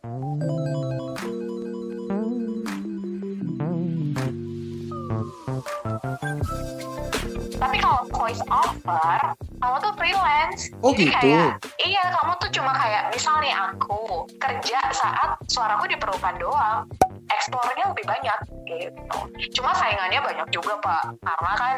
Tapi kalau voice over, kamu tuh freelance. Oh, Jadi gitu. Kayak, iya, kamu tuh cuma kayak misal nih aku kerja saat suaraku diperlukan doang. Eksplornya lebih banyak gitu. Cuma saingannya banyak juga pak, karena kan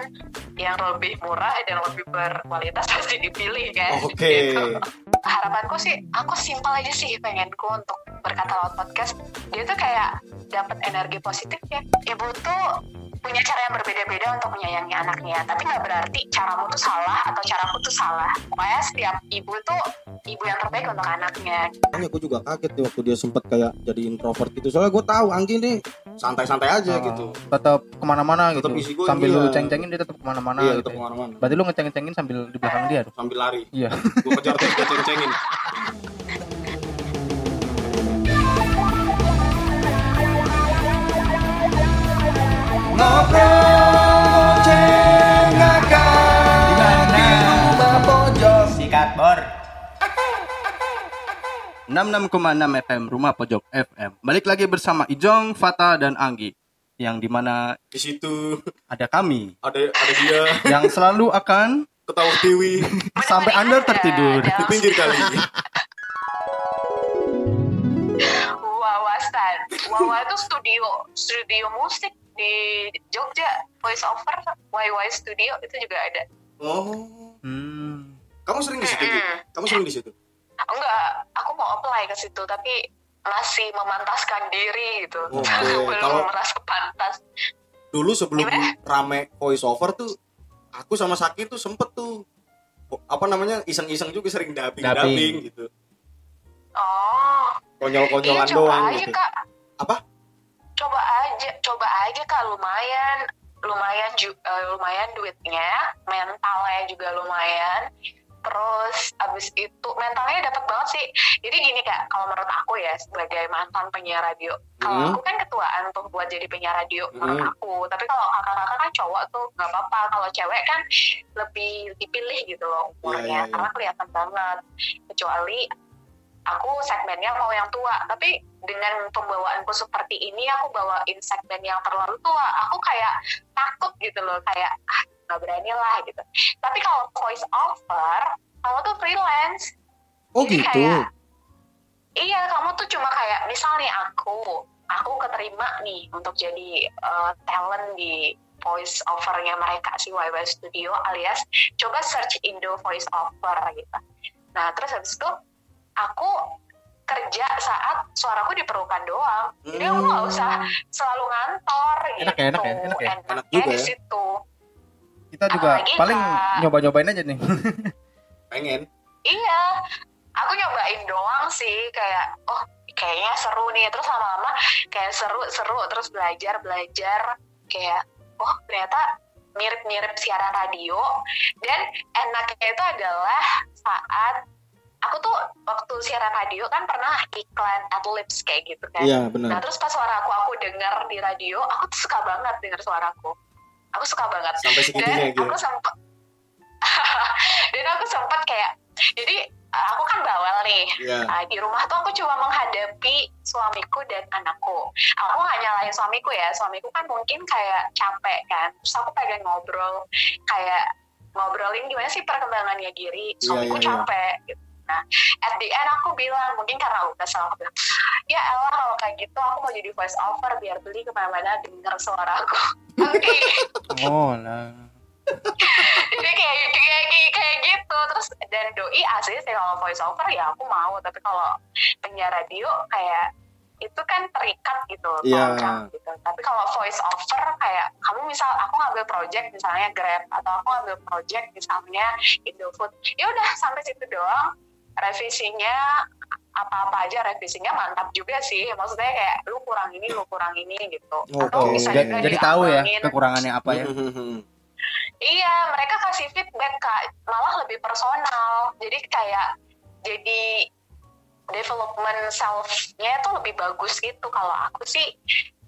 yang lebih murah dan lebih berkualitas pasti dipilih kan. Oke. Gitu. Harapanku sih, aku simpel aja sih pengenku untuk berkata lewat podcast. Dia tuh kayak dapat energi positif ya. Ibu tuh punya cara yang berbeda-beda untuk menyayangi anaknya tapi nggak berarti caramu tuh salah atau caraku tuh salah pokoknya setiap ibu tuh ibu yang terbaik untuk anaknya Makanya gue juga kaget tuh waktu dia sempet kayak jadi introvert gitu. Soalnya gue tahu Anggi nih santai-santai aja Oh, gitu. tetap ke mana-mana gitu Tetap isi gua, sambil iya. lu ceng-cengin dia tetap ke mana-mana iya, gitu tetap ya. ke mana-mana. berarti lu ngeceng-cengin sambil di belakang dia Sambil lari. iya Gue kejar terus gue ceng-cengin. Ngobrol cengakan Di mana? pojok. sikat bor 66,6 FM Rumah Pojok FM Balik lagi bersama Ijong, Fata, dan Anggi Yang di mana Di situ. ada kami. Ada ada dia. Yang selalu akan ketawa Dewi Sampai Anda tertidur. Di pinggir kali. wawasan. Wawa itu studio studio musik di Jogja voice over YY Studio itu juga ada Oh, hmm. kamu sering di situ? Mm-mm. Kamu sering di situ? enggak aku mau apply ke situ tapi masih memantaskan diri gitu Oke, belum kalau- merasa pantas Dulu sebelum Gimana? rame voice over tuh, aku sama Saki tuh sempet tuh apa namanya iseng-iseng juga sering dubbing Dubbing. dubbing gitu oh iya konyol-konyolan coba doang aja gitu kak Apa? Aja coba aja kak. Lumayan lumayan ju- eh, lumayan duitnya mentalnya juga lumayan. Terus abis itu mentalnya dapat banget sih. Jadi gini kak kalau menurut aku ya sebagai mantan penyiar radio kalau Hmm. aku kan ketuaan tuh buat jadi penyiar radio menurut Hmm. aku. Tapi kalau kakak-kakak kan cowok tuh nggak apa-apa. Kalau cewek kan lebih dipilih gitu loh umurnya Iya, iya, iya. karena kelihatan banget. Kecuali aku segmennya mau yang tua. Tapi dengan pembawaanku seperti ini aku bawain segmen yang terlalu tua. Aku kayak takut gitu loh kayak ah nggak berani lah gitu. Tapi kalau voice over kamu tuh freelance. Oh Jadi gitu? kayak, iya kamu tuh cuma kayak misal nih aku aku keterima nih untuk jadi eh, talent di voice overnya mereka si YY Studio alias coba search Indo voice over gitu. Nah terus habis itu aku kerja saat suaraku diperlukan doang. Jadi aku nggak usah selalu ngantor gitu Enak ya, enak ya, enak ya. Enak juga ya. situ. Kita juga Apalagi, paling nyoba-nyobain aja nih. Pengen. Iya, aku nyobain doang sih kayak oh kayaknya seru nih. Terus lama-lama kayak seru-seru terus belajar belajar. Kayak oh ternyata mirip-mirip siaran radio. Dan enaknya itu adalah saat aku tuh waktu siaran radio kan pernah iklan Adlibs kayak gitu kan. iya Nah benar terus pas suaraku aku dengar di radio, aku tuh suka banget dengar suaraku. Aku. Suka banget. Sampai segitunya dan gitu aku sempat dan aku sempat kayak jadi aku kan bawel nih. Iya. Nah, di rumah tuh aku cuma menghadapi suamiku dan anakku. Aku nggak nyalain suamiku ya. Suamiku kan mungkin kayak capek kan. Terus aku pengen ngobrol kayak ngobrolin gimana sih perkembangannya Giri iya, suamiku iya. capek gitu. Nah at the end aku bilang mungkin karena udah sama aku bilang ya elah kalau kayak gitu aku mau jadi voice over biar beli ke mana-mana denger suaraku oke. Oh lah. Jadi kayak kayak kayak, kayak gitu. Terus dan doi asli sih kalau voice over ya aku mau tapi kalau penyiar radio kayak itu kan terikat gitu kontrak gitu. Tapi kalau voice over kayak kamu misal aku ngambil project misalnya Grab atau aku ngambil project misalnya Indofood ya udah sampai situ doang revisinya apa-apa aja revisinya mantap juga sih maksudnya kayak lu kurang ini lu kurang ini gitu atau Oke. bisa Ja- juga Jadi tahu ya kekurangannya apa ya Iya, mereka kasih feedback kak, malah lebih personal. Jadi kayak jadi development self-nya itu lebih bagus gitu. Kalau aku sih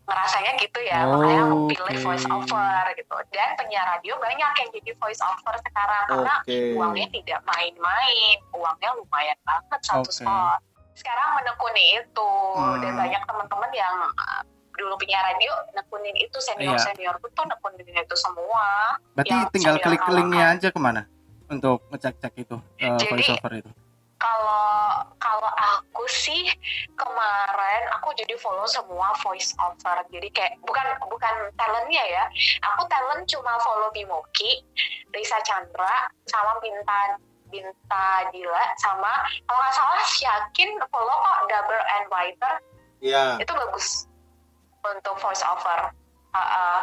ngerasanya gitu ya, Oh, makanya aku pilih oke. voice over gitu. Dan penyiar radio banyak yang jadi voice over sekarang karena uangnya tidak main-main, uangnya lumayan banget satu Oke. spot. sekarang menekuni itu Hmm. dan banyak teman-teman yang uh, dulu punya radio nekunin itu senior senior tuh nekunin itu semua Berarti tinggal klik linknya aja ke mana untuk ngecek-cek itu uh, Jadi- voice over itu. Kalau kalau aku sih kemarin aku jadi follow semua voice over jadi kayak bukan bukan talentnya ya aku talent cuma follow Bimoki Risa Chandra sama Binta Binta Dila sama kalau nggak salah Yakin follow kok Double and Writer Iya. itu bagus untuk voice over Uh, uh.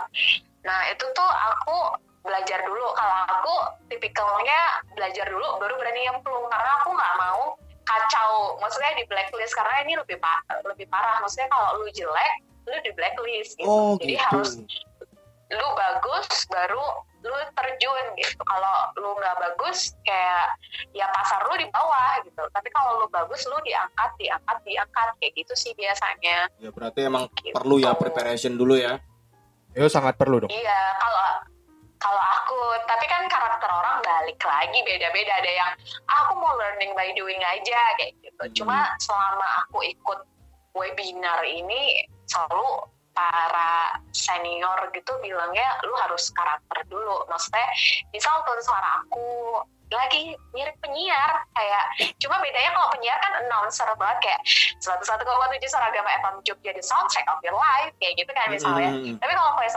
nah itu tuh aku belajar dulu. Kalau aku tipikalnya belajar dulu baru berani nyemplung. Karena aku nggak mau kacau. Maksudnya di blacklist karena ini lebih pa- lebih parah. Maksudnya kalau lu jelek lu di blacklist gitu. Oh jadi gitu. harus lu bagus baru lu terjun gitu. Kalau lu nggak bagus kayak ya pasar lu di bawah gitu. Tapi kalau lu bagus lu diangkat diangkat diangkat. Kayak gitu sih biasanya. Ya berarti emang Gitu. perlu ya preparation dulu ya. Itu sangat perlu dong. Iya, kalau kalau aku, tapi kan karakter orang balik lagi beda-beda. Ada yang "Ah, aku mau learning by doing aja kayak gitu. Hmm. Cuma selama aku ikut webinar ini selalu para senior gitu bilangnya lu harus karakter dulu. Maksudnya misal tone suara aku lagi mirip penyiar kayak cuma bedanya kalau penyiar kan announcer banget kayak satu satu koma tujuh seragam FM Jogja the soundtrack of your life kayak gitu kan misalnya Mm-mm. tapi kalau voice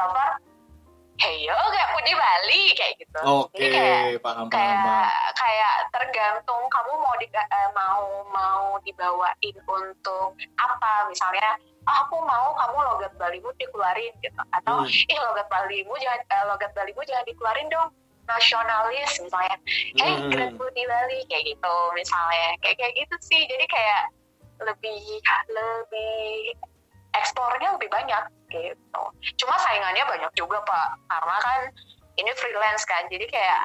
over hey yo kayak Budi Bali kayak gitu. Oke, kayak paham kayak paham. kayak tergantung kamu mau di, eh, mau mau dibawain untuk apa. Misalnya ah, aku mau kamu logat Balimu dikeluarin gitu. Atau Hmm. ih logat Balimu jangan eh, logat Balimu jangan dikeluarin dong nasionalis misalnya. Hey Hmm. Grand Budi Bali kayak gitu misalnya. Kayak kayak gitu sih. Jadi kayak lebih lebih eksplornya lebih banyak gitu cuma saingannya banyak juga pak karena kan ini freelance kan jadi kayak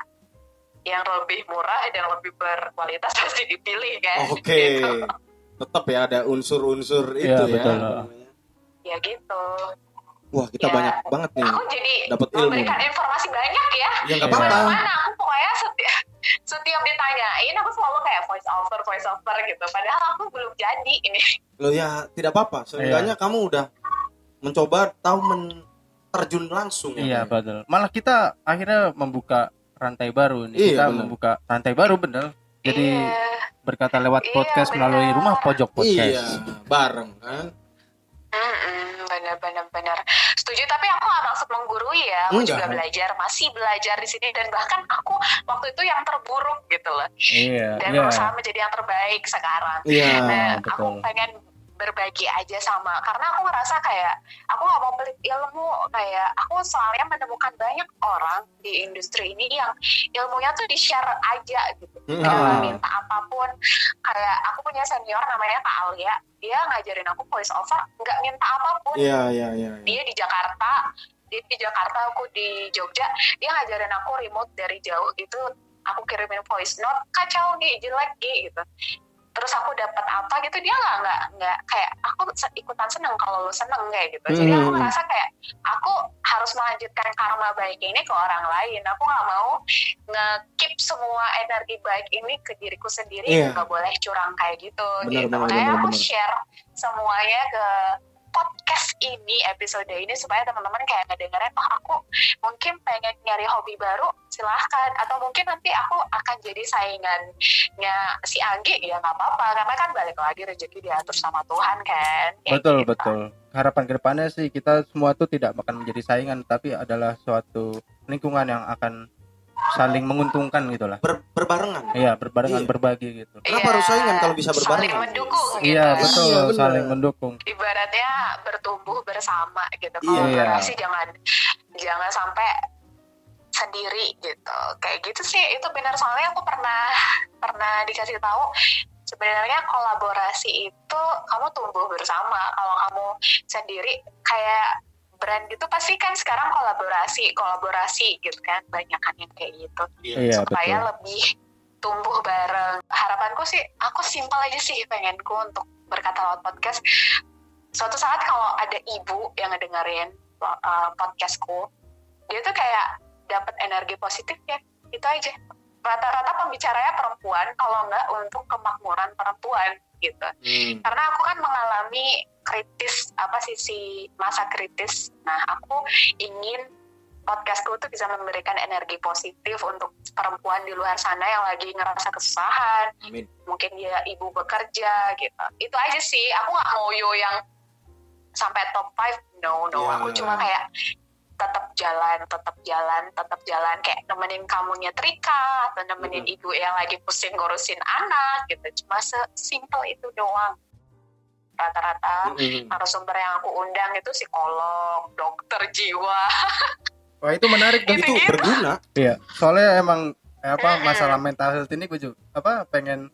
yang lebih murah dan lebih berkualitas pasti dipilih kan Oke. gitu. Tetap ya ada unsur-unsur itu Iya, ya. betul. ya gitu Wah, kita Ya. banyak banget nih. aku jadi dapat ilmu. memberikan informasi banyak ya Ya nggak apa-apa. mana aku pokoknya setiap setiap ditanyain aku selalu kayak voice over voice over gitu padahal aku belum jadi ini Loh ya, tidak apa-apa. Seenggaknya Iya. kamu udah mencoba tahu men terjun langsung ya. Iya Bang? betul. Malah kita akhirnya membuka rantai baru nih. Iya, kita benar. membuka rantai baru bener. Jadi Iya. berkata lewat Iya, podcast melalui benar. rumah pojok podcast. Iya, bareng kan. Mm-mm, benar benar benar setuju tapi aku gak maksud menggurui ya aku Enggak. juga belajar masih belajar di sini dan bahkan aku waktu itu yang terburuk gitu loh Iya, dan iya. berusaha menjadi yang terbaik sekarang Iya. nah betul. aku pengen berbagi aja sama. Karena aku ngerasa kayak aku nggak mau pelit ilmu. Kayak aku soalnya menemukan banyak orang di industri ini yang ilmunya tuh di share aja gitu. Mm. Gak Ah. minta apa pun. Kayak aku punya senior namanya Kak Alia. Dia ngajarin aku voice over nggak minta apa pun. Iya, iya, iya. iya. dia di Jakarta. Dia di Jakarta aku di Jogja. Dia ngajarin aku remote dari jauh itu aku kirimin voice note kacau nih jelek Gi, gitu terus aku dapat apa gitu dia nggak nggak nggak kayak aku ikutan seneng kalau lu seneng kayak gitu jadi aku Hmm. ngerasa kayak aku harus melanjutkan karma baik ini ke orang lain aku nggak mau nge-keep semua energi baik ini ke diriku sendiri Iya. nggak boleh curang kayak gitu Benar, gitu benar, makanya benar, aku benar. share semuanya ke podcast ini episode ini supaya teman-teman kayak ngedengerin oh aku mungkin pengen nyari hobi baru silahkan atau mungkin nanti aku akan jadi saingannya si Anggi ya nggak apa-apa karena kan balik lagi rezeki diatur sama Tuhan kan Kayak Betul gitu. betul. Harapan ke depannya sih kita semua tuh tidak akan menjadi saingan, tapi adalah suatu lingkungan yang akan saling menguntungkan gitu lah. Ber- berbarengan. Iya berbarengan Iya. berbagi gitu. Kenapa Iya, harus saingan kalau bisa saling berbarengan? mendukung gitu Iya betul Iya, saling mendukung. ibaratnya bertumbuh bersama gitu Iya. kolaborasi jangan jangan sampai sendiri gitu kayak gitu sih itu benar soalnya aku pernah pernah dikasih tahu sebenarnya kolaborasi itu kamu tumbuh bersama kalau kamu sendiri kayak brand gitu pasti kan sekarang kolaborasi kolaborasi gitu kan banyak kan yang kayak gitu Iya supaya betul. lebih tumbuh bareng. Harapanku sih, aku simpel aja sih pengenku untuk berkata lewat podcast. Suatu saat kalau ada ibu yang ngedengerin uh, podcastku, dia tuh kayak dapat energi positif ya, itu aja. Rata-rata pembicaranya perempuan kalau nggak untuk kemakmuran perempuan gitu. Hmm. karena aku kan mengalami kritis apa sisi masa kritis. Nah aku ingin podcastku tuh bisa memberikan energi positif untuk perempuan di luar sana yang lagi ngerasa kesusahan. Amin. mungkin dia ibu bekerja gitu. Itu aja sih. Aku nggak mau yo yang sampai top 5 no no. Ya. aku cuma kayak tetap jalan tetap jalan tetap jalan kayak nemenin kamu nyetrika atau nemenin Mhm. ibu yang lagi pusing ngurusin anak gitu cuma sesimpel itu doang rata-rata Hmm. narasumber yang aku undang itu psikolog dokter jiwa Wah itu menarik tuh. Itu berguna. Iya, soalnya emang eh, apa Mm-mm. masalah mental health ini gue juga apa pengen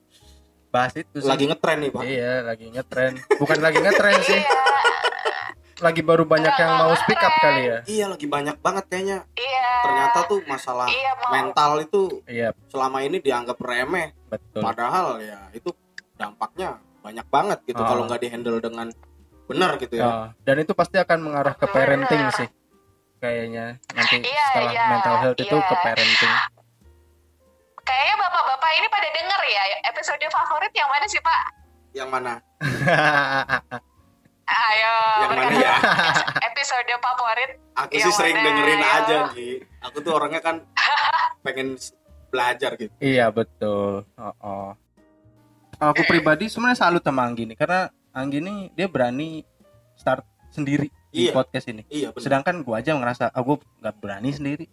bahas itu sih. Lagi ngetren nih, Pak. Iya, lagi ngetren. Bukan lagi ngetren sih, iya lagi baru banyak yang mau speak up kali ya. Iya, lagi banyak banget kayaknya. iya Ternyata tuh masalah iya mental itu Iya, selama ini dianggap remeh. betul. Padahal ya itu dampaknya banyak banget gitu Oh. kalau nggak dihandle dengan benar gitu ya. Ya, dan itu pasti akan mengarah ke parenting sih. Kayaknya nanti Iya, setelah iya, mental health itu iya. ke parenting. kayaknya bapak-bapak ini pada denger ya episode favorit yang mana sih pak Yang mana? ayo Yang mana ya? episode favorit Aku Yang sih sering mana, dengerin ya? aja, Gi. Aku tuh orangnya kan pengen belajar gitu. iya, betul. Oh, oh. Aku pribadi sebenarnya salut sama Anggi nih karena Anggi nih dia berani start sendiri di Iya. podcast ini. Iya. Sedangkan gua aja ngerasa aku nggak berani sendiri.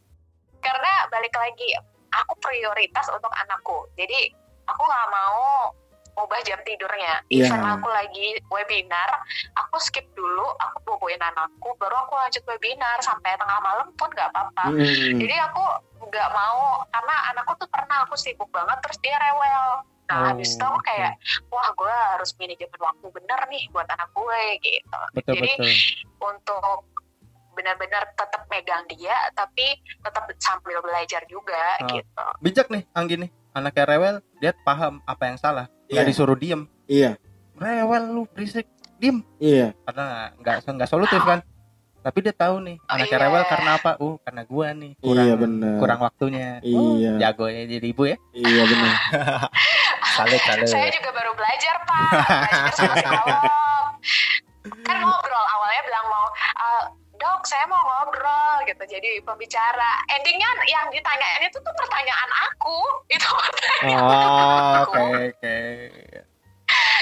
karena balik lagi aku prioritas untuk anakku jadi aku nggak mau ubah jam tidurnya Iya. even aku lagi webinar aku skip dulu aku boboin anakku baru aku lanjut webinar sampai tengah malam pun nggak apa-apa Hmm. jadi aku nggak mau karena anakku tuh pernah aku sibuk banget terus dia rewel nah Oh, habis itu aku kayak wah gue harus manajemen waktu bener nih buat anak gue gitu Betul Jadi, betul. untuk benar-benar tetap megang dia tapi tetap sambil belajar juga Ah. gitu Bijak nih Anggi nih. Anaknya rewel, dia paham apa yang salah. Nggak Iya. disuruh diem. Iya, Rewel lu berisik, diem. iya. Karena nggak nggak solutif kan. Tapi dia tahu nih, Oh, anaknya iya. rewel karena apa? Uh, karena gua nih kurang Iya, benar. kurang waktunya. Oh, Iya. jagonya jadi ibu ya. Iya, benar. Salut salut. saya juga baru belajar pak belajar sama psikolog kan ngobrol awalnya bilang mau "Ah, dok saya mau ngobrol gitu jadi pembicara endingnya yang ditanyain itu tuh pertanyaan aku itu Oh, oke oke.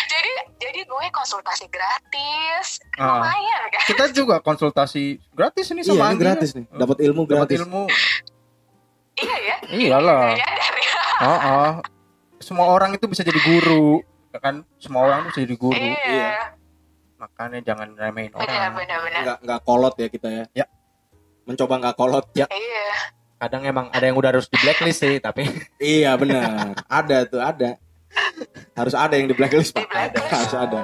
jadi jadi gue konsultasi gratis Ah. lumayan kan Kita juga konsultasi gratis ini Iya, sama ini Anggi. gratis nih. Dapat ilmu Dapat gratis. ilmu. iya ya Iyalah. Ya Oh, oh. Semua orang itu bisa jadi guru. Ya kan? Semua orang tuh bisa jadi guru. Iya. iya Makanya jangan remehin benar orang. benar benar Nggak nggak kolot ya kita ya. Ya. Mencoba nggak kolot. Ya. iya Kadang emang ada yang udah harus di blacklist sih, tapi Iya, benar. ada tuh, ada. Harus ada yang di blacklist, Pak. Di blacklist. Harus ada.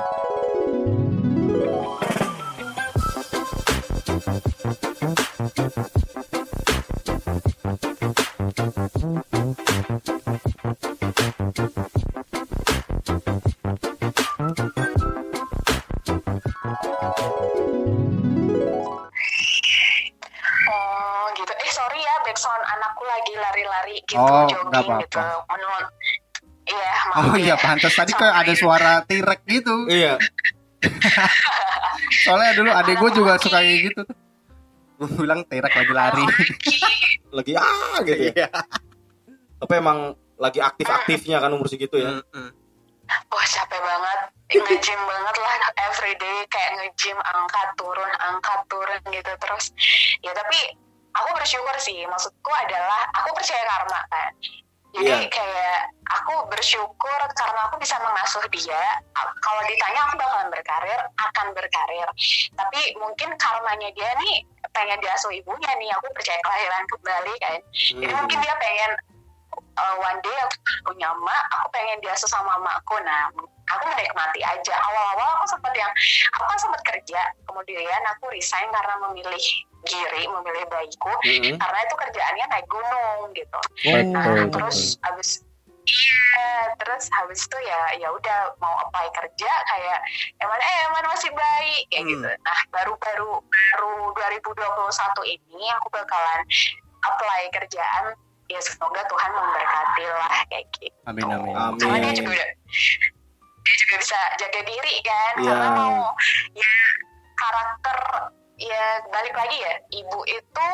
Oh, nggak apa-apa. gitu. Menurut Iya, maaf Oh iya ya. pantas tadi kayak ada suara tirek gitu. Iya. Soalnya dulu adek gue juga suka kayak gitu tuh. Gue bilang tirek lagi lari. Lagi ah gitu ya. Tapi emang lagi aktif-aktifnya kan umur segitu ya. Wah capek banget, nge-gym banget lah everyday kayak nge-gym angkat turun angkat turun gitu terus. Ya tapi aku bersyukur sih, maksudku adalah aku percaya karma kan. Jadi Iya. kayak aku bersyukur karena aku bisa mengasuh dia. Kalau ditanya aku bakalan berkarir, akan berkarir. Tapi mungkin karmanya dia nih pengen diasuh ibunya nih. Aku percaya kelahiran kembali kan. Jadi Hmm. mungkin dia pengen uh, one day aku punya emak, aku pengen diasuh sama emakku. Nah, aku menikmati aja. Awal-awal aku sempat yang, aku kan sempat kerja, kemudian aku resign karena memilih diri, memilih bayiku, Mm-mm. karena itu kerjaannya naik gunung gitu. Betul, Nah, betul. terus habis Iya, terus habis itu ya ya udah mau apply kerja kayak emang eh emang masih baik kayak Hmm. gitu. Nah, baru-baru baru 2021 ini aku bakalan apply kerjaan ya semoga Tuhan memberkati lah kayak gitu Amin amin. Amin. karena dia juga udah dia juga bisa jaga diri kan Iya. karena mau ya karakter ya balik lagi ya. Ibu itu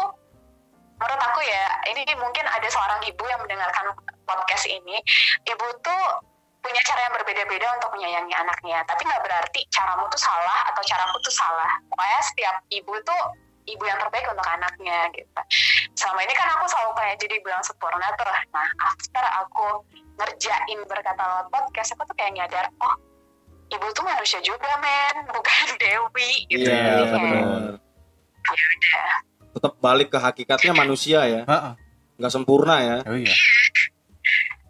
menurut aku ya ini mungkin ada seorang ibu yang mendengarkan podcast ini. Ibu tuh punya cara yang berbeda-beda untuk menyayangi anaknya. Tapi nggak berarti caramu tuh salah atau caraku tuh salah. Pokoknya setiap ibu tuh ibu yang terbaik untuk anaknya gitu. Selama ini kan aku selalu kayak jadi bilang sempurna tuh nah after aku ngerjain berkata podcast aku tuh kayak nyadar oh ibu tuh manusia juga men bukan dewi gitu Iya, Jadi kayak, benar. ya udah Tetap balik ke hakikatnya manusia ya, Heeh. nggak sempurna ya. Oh iya.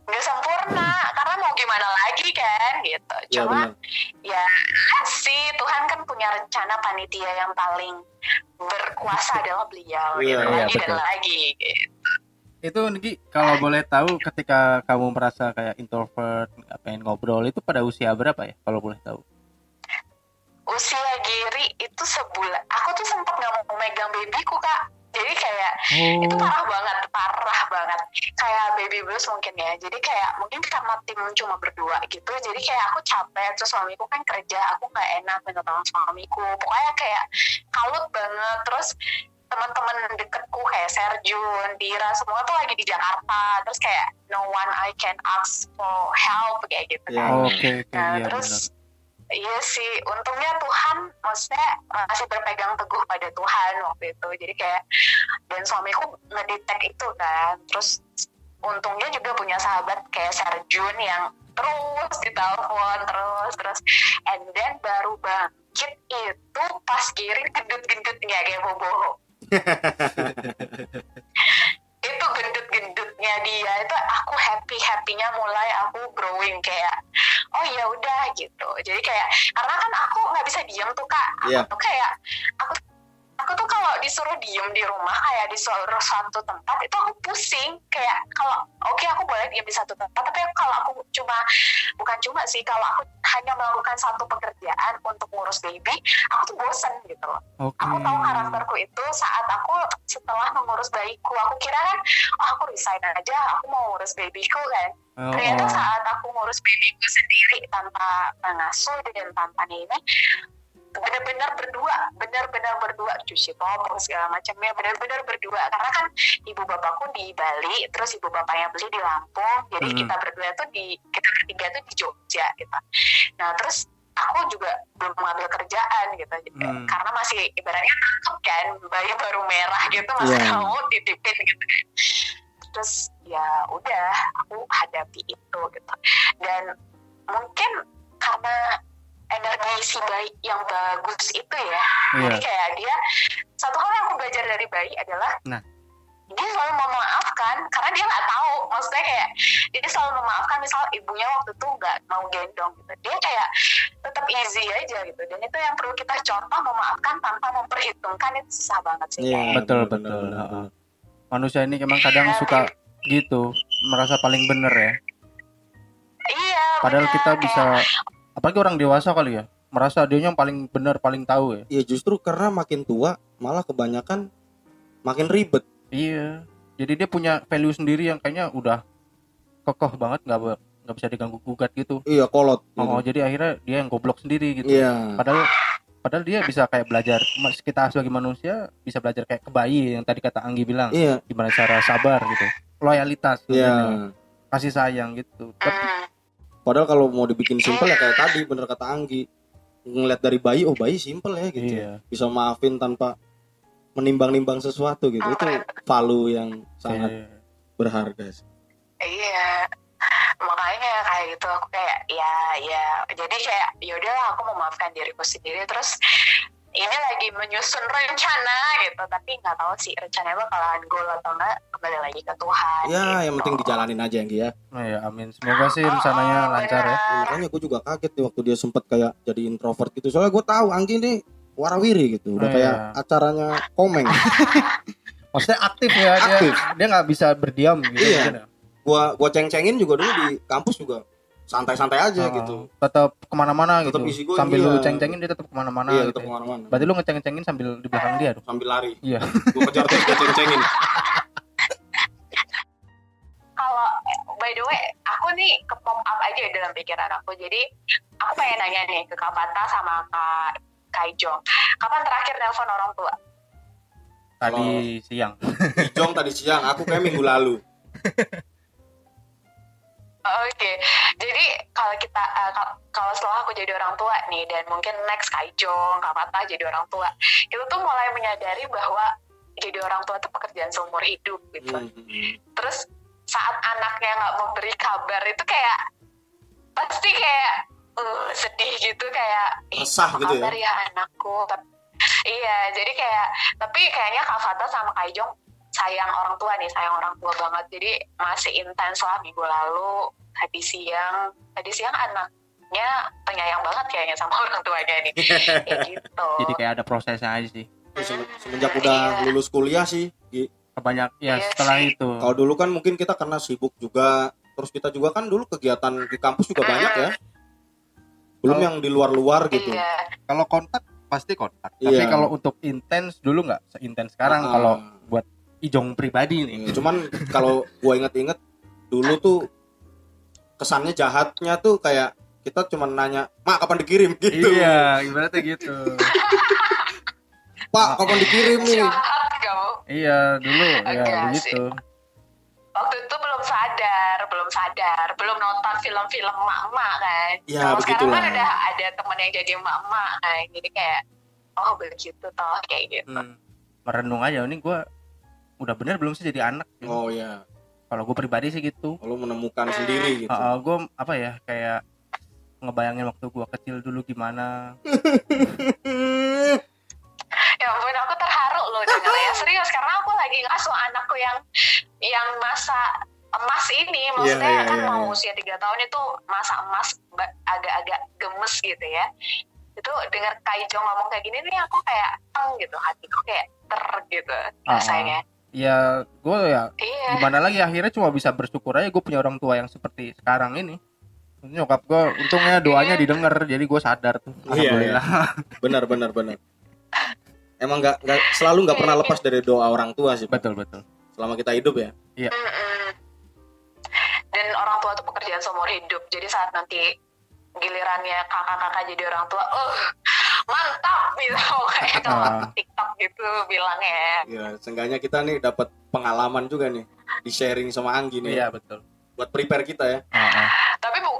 nggak sempurna karena mau gimana lagi kan gitu Iya cuma benar. ya sih Tuhan kan punya rencana panitia yang paling berkuasa adalah beliau Iya, gitu iya, lagi dan betul. lagi gitu. Itu Niki kalau boleh tahu ketika kamu merasa kayak introvert, nggak pengen ngobrol itu pada usia berapa ya kalau boleh tahu? usia Giri itu sebulan aku tuh sempet nggak mau megang babyku kak jadi kayak itu Oh. parah banget parah banget kayak baby blues mungkin ya jadi kayak mungkin karena tim cuma berdua gitu jadi kayak aku capek terus suamiku kan kerja aku nggak enak minta tolong suamiku pokoknya kayak kalut banget terus teman-teman deketku kayak Serjun, Dira semua tuh lagi di Jakarta terus kayak no one I can ask for help kayak gitu Iya. kan Oke oke Nah, benar. terus iya sih, untungnya Tuhan maksudnya masih berpegang teguh pada Tuhan waktu itu. Jadi kayak dan suamiku ngedetek itu kan. Terus untungnya juga punya sahabat kayak Serjun yang terus ditelepon terus terus and then baru bangkit itu pas giring gendut-gendutnya kayak bobo itu gendut-gendutnya dia. Itu aku happy happynya mulai aku growing kayak oh ya udah gitu. Jadi kayak karena kan aku nggak bisa diem tuh kak. Aku Iya. tuh kayak aku aku tuh kalau disuruh diem di rumah kayak disuruh suatu tempat itu aku pusing kayak kalau oke aku boleh diem di satu tempat tapi kalau aku cuma bukan cuma sih kalau aku hanya melakukan satu pekerjaan untuk ngurus baby aku tuh bosen gitu loh Oke. aku tahu karakterku itu saat aku setelah mengurus bayiku aku kira kan oh aku resign aja aku mau ngurus babyku kan Oh, ternyata oh. saat aku ngurus babyku sendiri tanpa mengasuh dan tanpa ini benar-benar berdua benar-benar berdua. Cuci popok segala macamnya benar-benar berdua. Karena kan ibu bapakku di Bali terus ibu bapaknya beli di Lampung. Jadi Hmm. kita berdua tuh di kita bertiga tuh di Jogja gitu. Nah terus aku juga belum mengambil kerjaan gitu. Hmm. karena masih ibaratnya takut kan bayi baru merah gitu. Masih Iya. mau titipin gitu. Terus ya udah aku hadapi itu gitu. Dan mungkin karena energi si bayi yang bagus itu ya jadi Iya. kayak dia satu hal yang aku belajar dari bayi adalah Nah. dia selalu memaafkan karena dia nggak tahu maksudnya kayak dia selalu memaafkan misal ibunya waktu itu nggak mau gendong gitu dia kayak tetap easy aja gitu dan itu yang perlu kita contoh memaafkan tanpa memperhitungkan itu susah banget sih Iya. kayak. Betul, betul. benar. Manusia ini emang kadang Iya, suka gitu, merasa paling bener ya. iya Padahal benar. kita Kayak- bisa apalagi orang dewasa kali ya, merasa dia yang paling bener, paling tahu ya. Iya justru karena makin tua malah kebanyakan makin ribet. Iya. Jadi dia punya value sendiri yang kayaknya udah kokoh banget nggak nggak bisa diganggu gugat gitu. Iya kolot. Oh, jadi akhirnya dia yang goblok sendiri gitu. Iya. Padahal padahal dia bisa kayak belajar kita sebagai manusia bisa belajar kayak ke bayi yang tadi kata Anggi bilang Iya. gimana cara sabar gitu loyalitas Iya. kasih sayang gitu Tapi- Hmm, Padahal kalau mau dibikin simpel ya kayak tadi bener kata Anggi. Ngeliat dari bayi, oh bayi simpel ya gitu. iya Bisa maafin tanpa menimbang-nimbang sesuatu gitu. Itu value yang sangat Iya. berharga sih. iya makanya kayak gitu aku kayak ya ya jadi kayak ya udahlah aku memaafkan diriku sendiri terus ini lagi menyusun rencana gitu tapi nggak tahu sih rencananya bakalan goal atau enggak kembali lagi ke Tuhan Ya, gitu. yang penting dijalanin aja Anggi ya. Oh, ya amin semoga sih rencananya Oh, oh, lancar ya. Makanya gue juga kaget nih waktu dia sempet kayak jadi introvert gitu. Soalnya gue tahu Anggi nih warawiri gitu. Udah Oh, kayak iya. acaranya komeng. maksudnya aktif ya dia Aktif. dia nggak bisa berdiam gitu Iya. ya. gua gua ceng-cengin juga dulu di kampus juga santai-santai aja Oh, gitu. tetap ke mana-mana gitu isi gua, sambil iya. lu ceng-cengin dia tetap ke mana-mana iya, gitu tetap ya. ke mana-mana. berarti lu ngeceng-cengin sambil di belakang dia dong Sambil lari. iya Gua kejar terus dia ceng-cengin. by the way aku nih ke pop up aja dalam pikiran aku jadi aku pengen nanya nih ke Kak Fata sama Kak Kaijong kapan terakhir nelpon orang tua Tadi siang. Ijong tadi siang, aku kayak minggu lalu. Oke, jadi kalau kita kal- kalau setelah aku jadi orang tua nih dan mungkin next Kak Ijong, Kak Fata jadi orang tua, itu tuh mulai menyadari bahwa jadi orang tua itu pekerjaan seumur hidup gitu. Hmm, hmm. Terus saat anaknya nggak memberi kabar itu kayak pasti kayak uh, sedih gitu kayak "Ih, Resah gitu ya? kabar ya anakku. Tapi, iya, jadi kayak tapi kayaknya Kak Fata sama Kak Ijong sayang orang tua nih, sayang orang tua banget. Jadi masih intens lah minggu lalu, tadi siang, tadi siang anaknya penyayang banget kayaknya sama orang tuanya nih. Kayak gitu. Jadi kayak ada prosesnya aja sih. Sem- Semenjak udah Iya. lulus kuliah sih. Kebanyak ya Iya setelah sih. itu. Kalau dulu kan mungkin kita karena sibuk juga, terus kita juga kan dulu kegiatan di kampus juga banyak ya. Belum Kalau- yang di luar-luar gitu. Iya. Kalau kontak pasti kontak. Tapi Iya. kalau untuk intens dulu nggak seintens sekarang. Ah. Kalau buat Ijong pribadi nih. Iya, Cuman kalau gua inget-inget dulu tuh kesannya jahatnya tuh kayak kita cuma nanya, "Mak, kapan dikirim?" gitu. Iya, ibaratnya gitu. "Pak, kapan dikirim nih?" Jahat kamu. iya, dulu ya begitu. waktu itu belum sadar, belum sadar, belum nonton film-film emak-emak kan. Ya, Kalau sekarang begitulah. kan udah ada temen yang jadi emak-emak kan. Jadi kayak, oh begitu toh kayak gitu. Hmm. Merenung aja ini gua udah bener belum sih jadi anak. Oh iya, Kalau gue pribadi sih gitu. kalau menemukan sendiri gitu. gue apa ya kayak ngebayangin waktu gua kecil dulu gimana. Ya ampun, aku terharu loh denger ya. Serius, karena aku lagi ngasuh anakku yang yang masa emas ini. Maksudnya Iya, iya, kan iya, mau iya. usia tiga tahun itu masa emas agak-agak gemes gitu ya. Itu dengar Kaijo ngomong kayak gini nih aku kayak teng gitu. Hatiku kayak ter gitu Ah, rasanya. Ya gue ya Iya. gimana lagi akhirnya cuma bisa bersyukur aja gue punya orang tua yang seperti sekarang ini. Nyokap gue untungnya doanya Iya. didengar jadi gue sadar tuh. Iya, Alhamdulillah. benar benar benar emang nggak nggak selalu nggak pernah lepas dari doa orang tua sih betul betul. selama kita hidup ya Mm-mm. Dan orang tua itu pekerjaan seumur hidup. Jadi saat nanti gilirannya kakak-kakak jadi orang tua, oh mantap gitu kayak kalau Ah. TikTok gitu bilangnya. ya seenggaknya kita nih dapat pengalaman juga nih di sharing sama Anggi nih Iya betul. buat prepare kita ya ah. Tapi bu,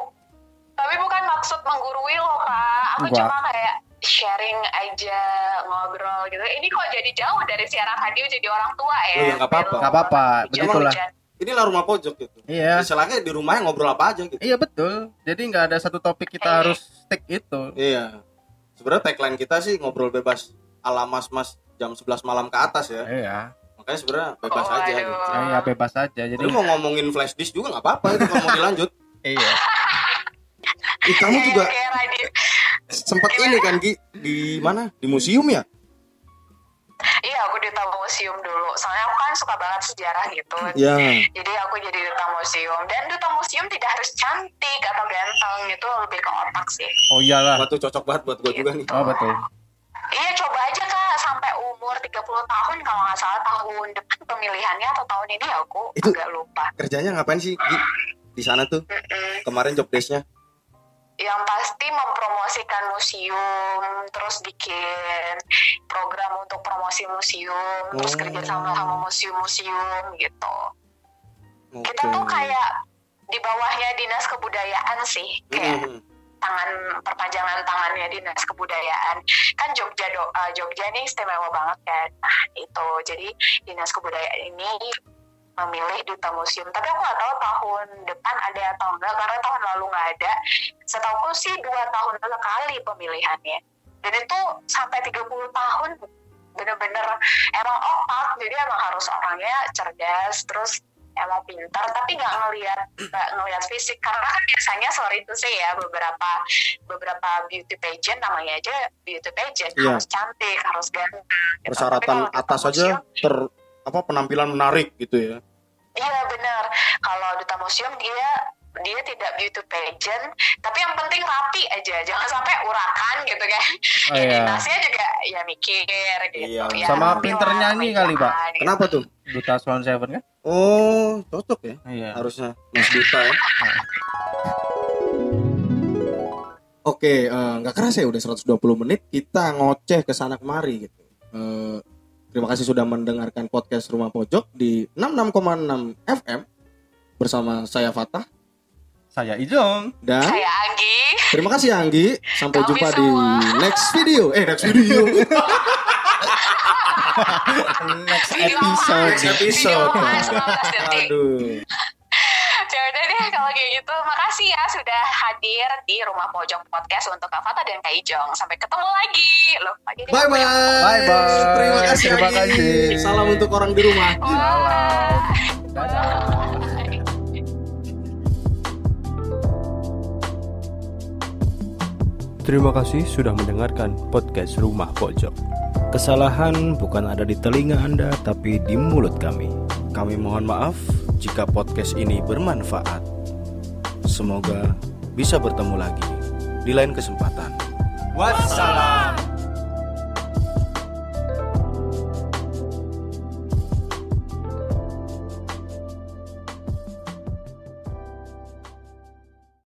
tapi bukan maksud menggurui loh kak. Aku Enggak. cuma kayak sharing aja ngobrol gitu. Ini kok jadi jauh dari siaran radio jadi orang tua ya? Oh, ya, nggak apa-apa. Nggak apa-apa, Hujan- begitulah. hujan. inilah rumah pojok gitu Iya. istilahnya di rumahnya ngobrol apa aja gitu Iya betul. Jadi nggak ada satu topik kita Iya. harus stick itu. iya sebenarnya tagline kita sih ngobrol bebas ala mas mas jam 11 malam ke atas ya Iya. makanya sebenarnya bebas Oh, aja aduh. gitu. Nah, ya bebas aja. Jadi Lu mau ngomongin flash disk juga nggak apa-apa itu kalau mau dilanjut iya. Ih, kamu juga sempat ini kan Gi di mana di museum ya Iya, aku di tamu museum dulu. Soalnya aku kan suka banget sejarah gitu. ya Jadi aku jadi duta museum. Dan duta museum tidak harus cantik atau ganteng. Itu lebih ke otak sih. Oh iyalah. Tuh cocok banget buat gua juga nih Oh betul. Iya, coba aja kak. Sampai umur 30 tahun kalau nggak salah tahun depan pemilihannya atau tahun ini aku Itu- agak lupa. kerjanya ngapain sih Gi? di sana tuh Mm-mm. kemarin job desk-nya Yang pasti mempromosikan museum, terus bikin program untuk promosi museum, terus Oh. kerja sama sama museum-museum gitu. Oke. Kita tuh kayak di bawahnya dinas kebudayaan sih, kayak Mhm. tangan perpanjangan tangannya dinas kebudayaan kan Jogja do, eh, Jogja nih istimewa banget kan nah itu jadi dinas kebudayaan ini memilih duta museum. Tapi aku nggak tahu tahun depan ada atau enggak karena tahun lalu nggak ada. Setahu sih dua tahun sekali pemilihannya. Dan itu sampai 30 tahun bener-bener emang otak jadi emang harus orangnya cerdas terus emang pintar tapi nggak ngelihat nggak ngelihat fisik. Karena kan biasanya sorry itu sih ya beberapa beberapa beauty pageant namanya aja beauty pageant. Iya. harus cantik harus ganteng gitu. Persyaratan atas aja ter apa penampilan menarik gitu ya iya benar kalau duta museum dia dia tidak beauty pageant tapi yang penting rapi aja jangan sampai urakan gitu kan Oh, iya. identitasnya juga ya mikir gitu Iya. ya, Sama rapi pinter lah, nyanyi kali, Pak. gitu. Kenapa tuh? Duta Swan Seven kan? Oh, cocok ya. Iya. Harusnya Mas Duta ya. Oke, eh, nggak kerasa ya udah 120 menit kita ngoceh ke sana kemari gitu. Eh, terima kasih sudah mendengarkan podcast Rumah Pojok di 66,6 FM bersama saya Fatah Saya Ijong. dan saya Anggi terima kasih Anggi. Sampai Kami jumpa di semua. next video. Eh, next video. Next Video episode. next episode. Video apa? 19 detik. Aduh. Ya udah deh kalau kayak gitu. Makasih ya sudah hadir di Rumah Pojok Podcast untuk Kak Fata dan Kak Ijong. Sampai ketemu lagi. Loh, lagi Bye bye. Bye bye. Terima kasih. Terima kasih. Salam untuk orang di rumah. Wah. Dadah. Terima kasih sudah mendengarkan podcast Rumah Pojok. Kesalahan bukan ada di telinga Anda, tapi di mulut kami. Kami mohon maaf jika podcast ini bermanfaat. Semoga bisa bertemu lagi di lain kesempatan. Wassalam.